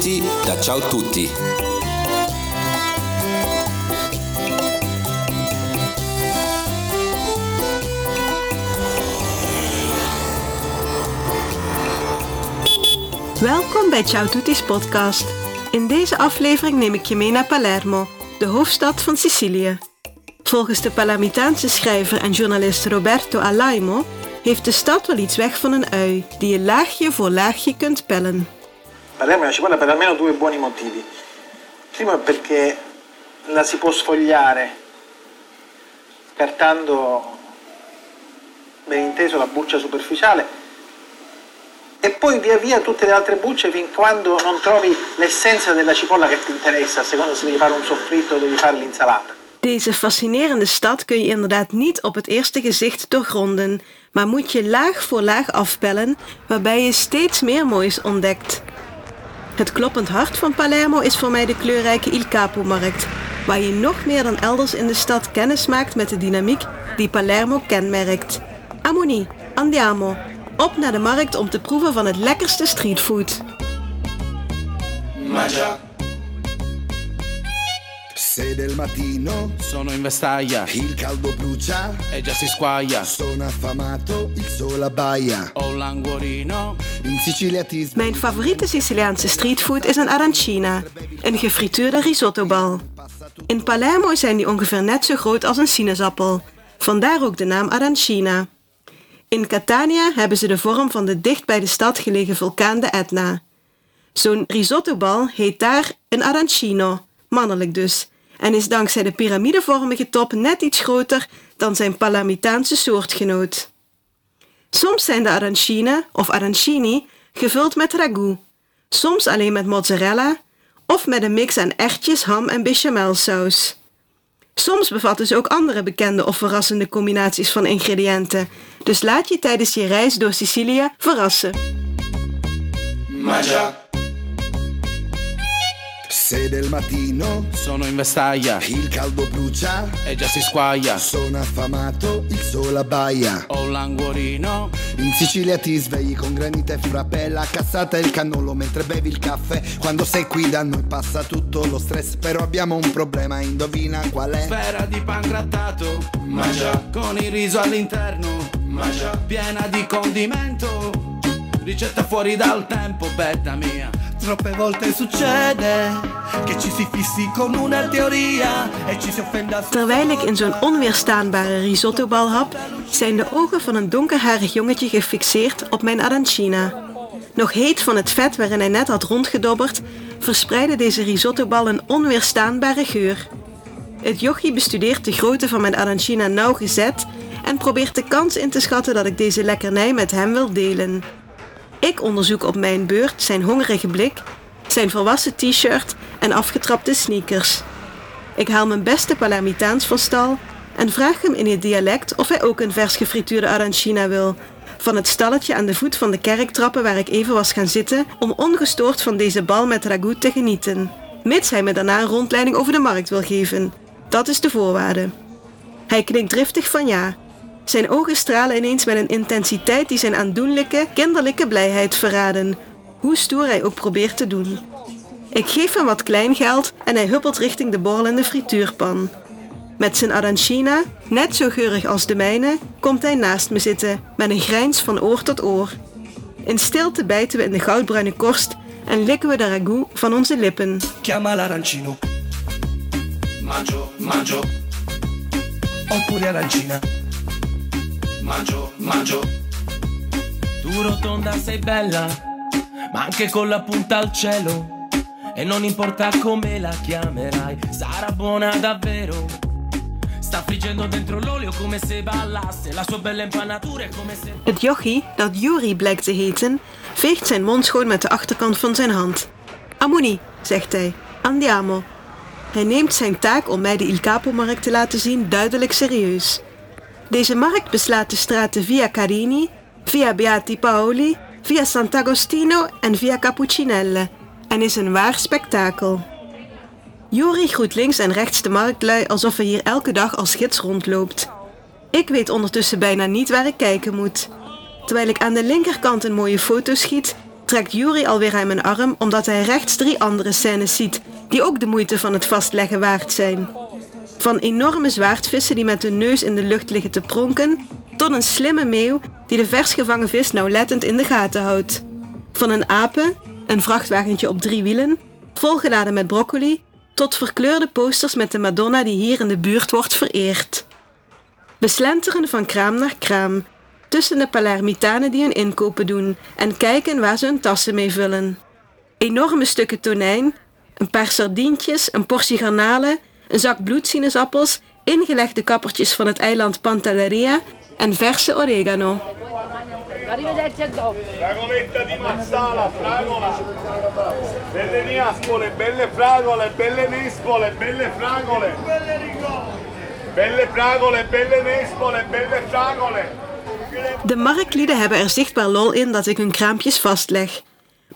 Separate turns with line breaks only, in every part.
Benvenuti da Ciao Tutti.
Welkom bij Ciao Tutti's podcast. In deze aflevering neem ik je mee naar Palermo, de hoofdstad van Sicilië. Volgens de Palermitaanse schrijver en journalist Roberto Alaimo heeft de stad wel iets weg van een ui, die je laagje voor laagje kunt pellen.
Palermo è cipolla per almeno due buoni motivi. Primo è perché la si può sfogliare, scartando ben inteso la buccia superficiale e poi via via tutte le altre bucce fin quando non trovi l'essenza della cipolla che ti interessa, a seconda se devi fare un soffritto o devi fare l'insalata.
Deze fascinerende stad kun je inderdaad niet op het eerste gezicht doorgronden, maar moet je laag voor laag afpellen, waarbij je steeds meer moois ontdekt. Het kloppend hart van Palermo is voor mij de kleurrijke Il Capo-markt, waar je nog meer dan elders in de stad kennis maakt met de dynamiek die Palermo kenmerkt. Amoni, andiamo, op naar de markt om te proeven van het lekkerste streetfood.
Se del mattino
Sono in vestaglia
il caldo brucia,
e già si squaglia.
sono affamato, il sole abbaia.
Ho l'anguorino,
In Sicilia ti.
Mijn favoriete Siciliaanse streetfood is een arancina, een gefrituurde risottobal. In Palermo zijn die ongeveer net zo groot als een sinaasappel, vandaar ook de naam arancina. In Catania hebben ze de vorm van de dicht bij de stad gelegen vulkaan de Etna. Zo'n risottobal heet daar een arancino, mannelijk dus, en is dankzij de piramidevormige top net iets groter dan zijn Palermitaanse soortgenoot. Soms zijn de arancine of arancini gevuld met ragout, soms alleen met mozzarella of met een mix aan erwtjes, ham en bechamelsaus. Soms bevatten ze ook andere bekende of verrassende combinaties van ingrediënten, dus laat je tijdens je reis door Sicilië verrassen.
Se del mattino
sono in vestaglia
il caldo brucia,
e già si squaglia.
sono affamato, il sole abbaia.
Ho l'anguorino,
In Sicilia ti svegli con granita e frappè, la cassata e il cannolo mentre bevi il caffè. Quando sei qui da noi passa tutto lo stress, però abbiamo un problema, indovina qual è?
sfera di pan grattato. Mangia con il riso all'interno. Mangia piena di condimento. Ricetta fuori dal tempo, betta mia.
Troppe volte succede che ci si fissi con una teoria e ci si offenda
Terwijl ik in zo'n onweerstaanbare risottobal hap, zijn de ogen van een donkerharig jongetje gefixeerd op mijn arancina. Nog heet van het vet waarin hij net had rondgedobberd, verspreidde deze risottobal een onweerstaanbare geur. Het jochie bestudeert de grootte van mijn arancina nauwgezet en probeert de kans in te schatten dat ik deze lekkernij met hem wil delen. Ik onderzoek op mijn beurt zijn hongerige blik, zijn volwassen t-shirt en afgetrapte sneakers. Ik haal mijn beste Palermitaans van stal en vraag hem in het dialect of hij ook een vers gefrituurde arancina wil. Van het stalletje aan de voet van de kerktrappen waar ik even was gaan zitten om ongestoord van deze bal met ragout te genieten. Mits hij me daarna een rondleiding over de markt wil geven. Dat is de voorwaarde. Hij knikt driftig van ja. Zijn ogen stralen ineens met een intensiteit die zijn aandoenlijke, kinderlijke blijheid verraden. Hoe stoer hij ook probeert te doen. Ik geef hem wat kleingeld en hij huppelt richting de borrelende frituurpan. Met zijn arancina, net zo geurig als de mijne, komt hij naast me zitten met een grijns van oor tot oor. In stilte bijten we in de goudbruine korst en likken we de ragout van onze lippen.
chiama l'arancino
Mangio, mangio,
oppure arancina.
Mangio, mangio.
Tu rotonda sei bella, ma anche con la punta al cielo. E non importa come la chiamerai, sarà buona davvero. Sta friggendo dentro l'olio come se ballasse. La sua bella impanatura è come se.
Het jochie, dat Yuri blijkt te heten, veegt zijn mond schoon met de achterkant van zijn hand. Amoni, zegt hij, andiamo. Hij neemt zijn taak om mij de Il Capo-markt te laten zien duidelijk serieus. Deze markt beslaat de straten Via Carini, Via Beati Paoli, Via Sant'Agostino en Via Cappuccinelle en is een waar spektakel. Jori groet links en rechts de marktlui alsof hij hier elke dag als gids rondloopt. Ik weet ondertussen bijna niet waar ik kijken moet. Terwijl ik aan de linkerkant een mooie foto schiet, trekt Yuri alweer aan mijn arm omdat hij rechts drie andere scènes ziet die ook de moeite van het vastleggen waard zijn. Van enorme zwaardvissen die met hun neus in de lucht liggen te pronken, tot een slimme meeuw die de vers gevangen vis nauwlettend in de gaten houdt. Van een apen, een vrachtwagentje op drie wielen, volgeladen met broccoli, tot verkleurde posters met de Madonna die hier in de buurt wordt vereerd. We slenteren van kraam naar kraam, tussen de Palermitanen die hun inkopen doen en kijken waar ze hun tassen mee vullen. Enorme stukken tonijn, een paar sardientjes, een portie garnalen, een zak bloedsinusappels, ingelegde kappertjes van het eiland Pantelleria en verse oregano. De marktlieden hebben er zichtbaar lol in dat ik hun kraampjes vastleg.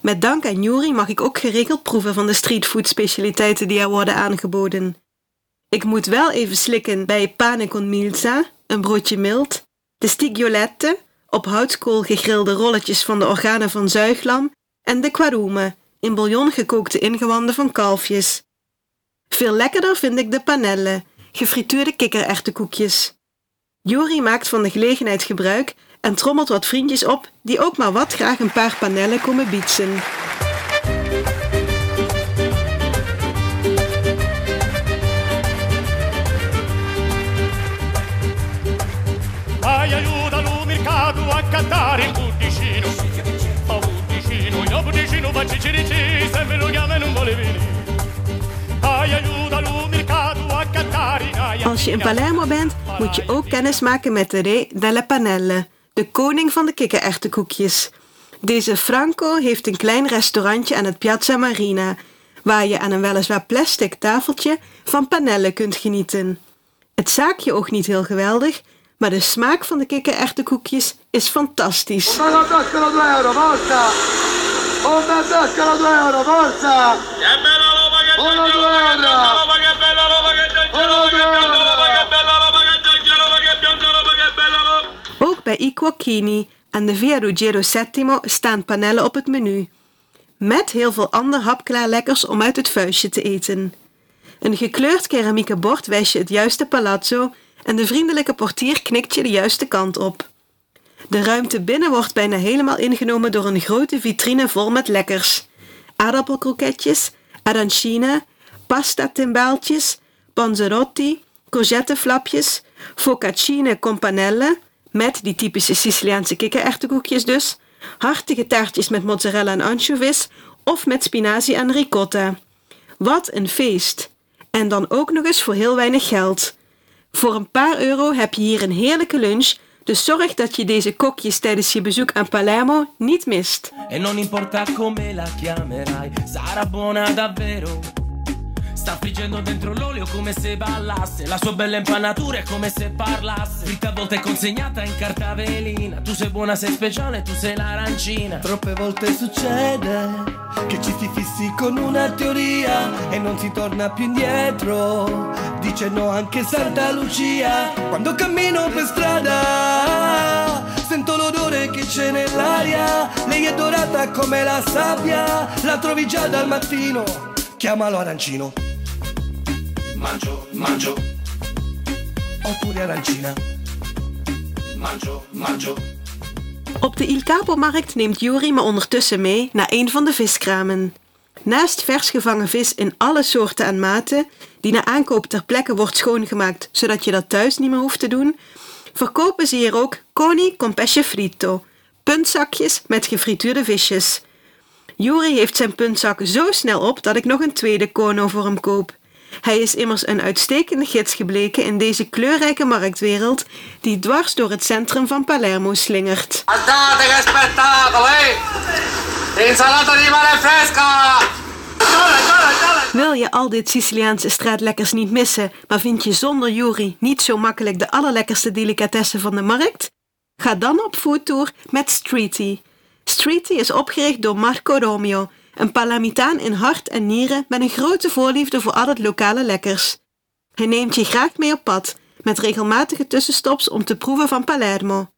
Met dank aan Juri mag ik ook geregeld proeven van de streetfood specialiteiten die er worden aangeboden. Ik moet wel even slikken bij pane con milza, een broodje mild, de stigiolette, op houtskool gegrilde rolletjes van de organen van zuiglam, en de quarume, in bouillon gekookte ingewanden van kalfjes. Veel lekkerder vind ik de panelle, gefrituurde kikkererwtenkoekjes. Jori maakt van de gelegenheid gebruik en trommelt wat vriendjes op die ook maar wat graag een paar panellen komen bietsen.
Cantare Se lo chiama non a cantare
Als je in Palermo bent, moet je ook kennis maken met Re delle Panelle, de koning van de kikkererwtenkoekjes. Deze Franco heeft een klein restaurantje aan het Piazza Marina, waar je aan een weliswaar plastic tafeltje van panellen kunt genieten. Het zaakje oogt niet heel geweldig, maar de smaak van de kikkererwtenkoekjes is fantastisch.
Una tascano 2 euro, forza! Una tascano 2 euro, forza! Che bella roba che c'è! Una 2 euro! Che bella roba che c'è! Una 2 euro! Che bella roba che c'è! Roba che bianca roba che bella roba!
Ook bij I Cuocchini aan de Via Ruggiero VII staan panellen op het menu. Met heel veel ander hapklaar lekkers om uit het vuistje te eten. Een gekleurd keramieke bord wijst je het juiste palazzo en de vriendelijke portier knikt je de juiste kant op. De ruimte binnen wordt bijna helemaal ingenomen door een grote vitrine vol met lekkers. Aardappelkroketjes, arancina, pasta timbaaltjes, panzerotti, courgetteflapjes, focaccine con panelle, met die typische Siciliaanse kikkererwtenkoekjes dus, hartige taartjes met mozzarella en anchovies of met spinazie en ricotta. Wat een feest! En dan ook nog eens voor heel weinig geld. Voor een paar euro heb je hier een heerlijke lunch, dus zorg dat je deze kokjes tijdens je bezoek aan Palermo niet mist.
E non importa come la chiamerai, sarà buona davvero. Sta friggendo dentro l'olio come se ballasse. La sua bella impanatura è come se parlasse. Fritta a volte consegnata in carta velina. Tu sei buona, sei speciale, tu sei l'arancina.
Troppe volte succede che ci si fissi con una teoria e non si torna più indietro. Dice no anche Santa Lucia. Quando cammino per strada sento l'odore che c'è nell'aria. Lei è dorata come la sabbia, la trovi già dal mattino. Chiamalo arancino
Mangio, mangio,
oppure arancina.
mangio, mangio.
Op de Il Capo-markt neemt Juri me ondertussen mee naar een van de viskramen. Naast vers gevangen vis in alle soorten en maten, die na aankoop ter plekke wordt schoongemaakt zodat je dat thuis niet meer hoeft te doen, verkopen ze hier ook coni con pesce fritto, puntzakjes met gefrituurde visjes. Juri heeft zijn puntzak zo snel op dat ik nog een tweede kono voor hem koop. Hij is immers een uitstekende gids gebleken in deze kleurrijke marktwereld die dwars door het centrum van Palermo slingert.
Spettacolo, eh! Insalata di mare fresca!
Wil je al dit Siciliaanse straatlekkers niet missen, maar vind je zonder Juri niet zo makkelijk de allerlekkerste delicatessen van de markt? Ga dan op foodtour met Streety. Streety is opgericht door Marco Romeo, een Palamitaan in hart en nieren met een grote voorliefde voor al het lokale lekkers. Hij neemt je graag mee op pad, met regelmatige tussenstops om te proeven van Palermo.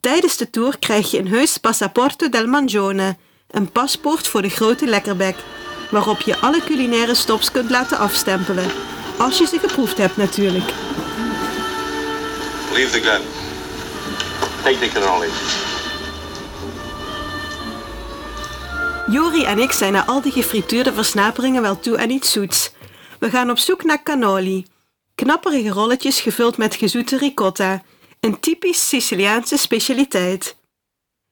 Tijdens de tour krijg je een heus Passaporto del Mangione, een paspoort voor de grote lekkerbek, waarop je alle culinaire stops kunt laten afstempelen. Als je ze geproefd hebt natuurlijk.
Leave the gun. Take the cannoli.
Jori en ik zijn na al die gefrituurde versnaperingen wel toe aan iets zoets. We gaan op zoek naar cannoli. Knapperige rolletjes gevuld met gezoete ricotta, een typisch Siciliaanse specialiteit.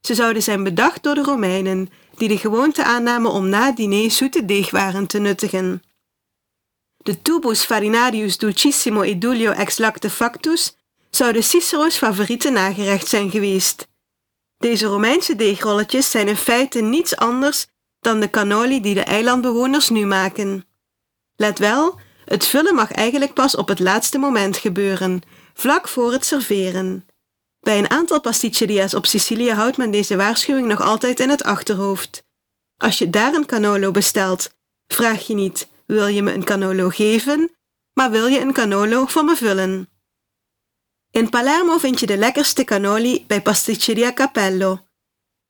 Ze zouden zijn bedacht door de Romeinen, die de gewoonte aannamen om na het diner zoete deegwaren te nuttigen. De tubus farinarius dulcissimo edulio ex lacte factus zouden Cicero's favoriete nagerecht zijn geweest. Deze Romeinse deegrolletjes zijn in feite niets anders dan de cannoli die de eilandbewoners nu maken. Let wel, het vullen mag eigenlijk pas op het laatste moment gebeuren, vlak voor het serveren. Bij een aantal pasticceria's op Sicilië houdt men deze waarschuwing nog altijd in het achterhoofd. Als je daar een cannolo bestelt, vraag je niet: wil je me een cannolo geven, maar wil je een cannolo voor me vullen? In Palermo vind je de lekkerste cannoli bij Pasticceria Capello.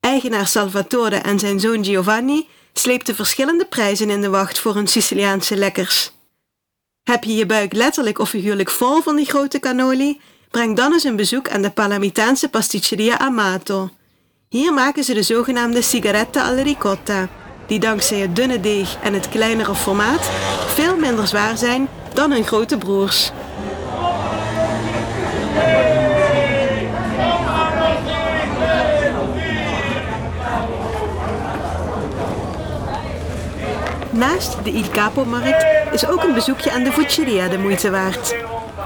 Eigenaar Salvatore en zijn zoon Giovanni sleepten verschillende prijzen in de wacht voor hun Siciliaanse lekkers. Heb je je buik letterlijk of figuurlijk vol van die grote cannoli? Breng dan eens een bezoek aan de Palamitaanse pasticceria Amato. Hier maken ze de zogenaamde sigaretta alla ricotta, die dankzij het dunne deeg en het kleinere formaat veel minder zwaar zijn dan hun grote broers. Naast de Il Capo-markt is ook een bezoekje aan de Fucceria de moeite waard.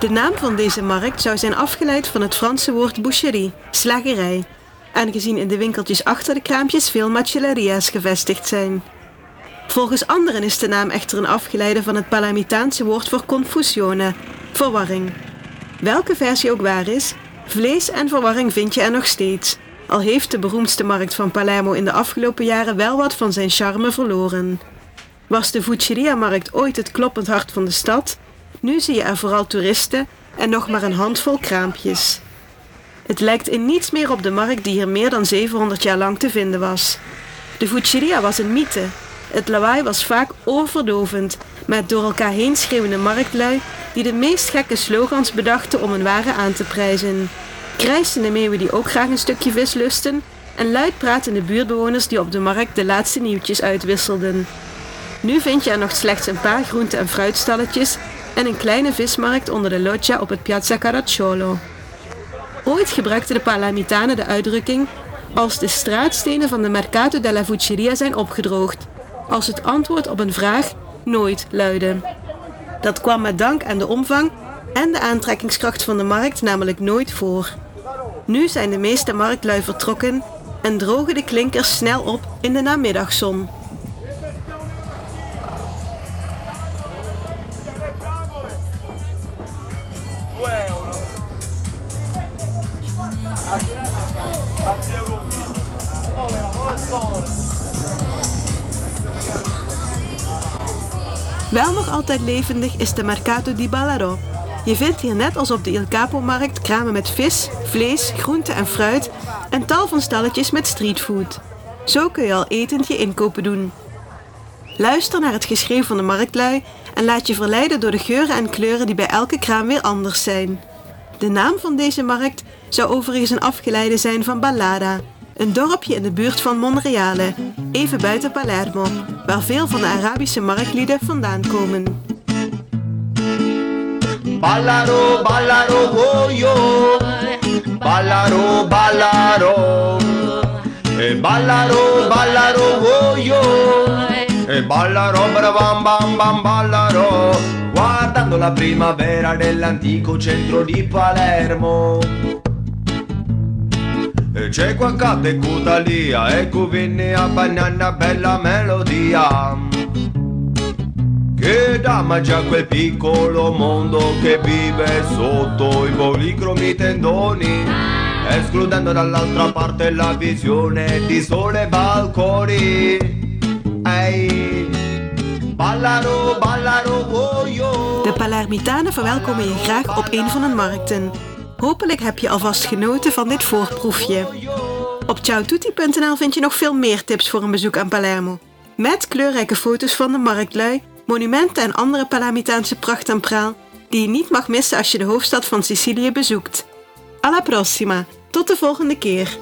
De naam van deze markt zou zijn afgeleid van het Franse woord boucherie, slagerij, aangezien in de winkeltjes achter de kraampjes veel macelleria's gevestigd zijn. Volgens anderen is de naam echter een afgeleide van het Palamitaanse woord voor confusione, verwarring. Welke versie ook waar is, vlees en verwarring vind je er nog steeds, al heeft de beroemdste markt van Palermo in de afgelopen jaren wel wat van zijn charme verloren. Was de Fucceria-markt ooit het kloppend hart van de stad, nu zie je er vooral toeristen en nog maar een handvol kraampjes. Het lijkt in niets meer op de markt die hier meer dan 700 jaar lang te vinden was. De Fucceria was een mythe. Het lawaai was vaak oorverdovend, met door elkaar heen schreeuwende marktlui die de meest gekke slogans bedachten om hun waren aan te prijzen. Krijsende meeuwen die ook graag een stukje vis lusten en luid pratende buurtbewoners die op de markt de laatste nieuwtjes uitwisselden. Nu vind je er nog slechts een paar groente- en fruitstalletjes en een kleine vismarkt onder de loggia op het Piazza Caracciolo. Ooit gebruikten de Palamitanen de uitdrukking als de straatstenen van de Mercato della Fucceria zijn opgedroogd, als het antwoord op een vraag nooit luidde. Dat kwam met dank aan de omvang en de aantrekkingskracht van de markt namelijk nooit voor. Nu zijn de meeste marktlui vertrokken en drogen de klinkers snel op in de namiddagzon. Wel nog altijd levendig is de Mercato di Ballaro. Je vindt hier net als op de Il Capo-markt kramen met vis, vlees, groente en fruit en tal van stalletjes met streetfood. Zo kun je al etend je inkopen doen. Luister naar het geschreeuw van de marktlui en laat je verleiden door de geuren en kleuren die bij elke kraam weer anders zijn. De naam van deze markt zou overigens een afgeleide zijn van Ballada, een dorpje in de buurt van Monreale, even buiten Palermo, waar veel van de Arabische marktlieden vandaan komen.
Ballaro, ballaro, oh yo. Ballaro, ballaro. E ballaro, ballaro, oh yo. E ballaro, bam bam bam ballaro. Guardando la primavera nell'antico centro di Palermo. E c'è qua cade cutalia e cuvinni a banana bella melodia che dà già quel piccolo mondo che vive sotto i policromi tendoni escludendo dall'altra parte la visione di sole e balconi Ehi, ballaro, ballaro, oh
De Palermitanen verwelkomen je graag op een van hun markten. Hopelijk heb je alvast genoten van dit voorproefje. Op ciaotutti.nl vind je nog veel meer tips voor een bezoek aan Palermo. Met kleurrijke foto's van de marktlui, monumenten en andere Palamitaanse pracht en praal die je niet mag missen als je de hoofdstad van Sicilië bezoekt. Alla prossima, tot de volgende keer!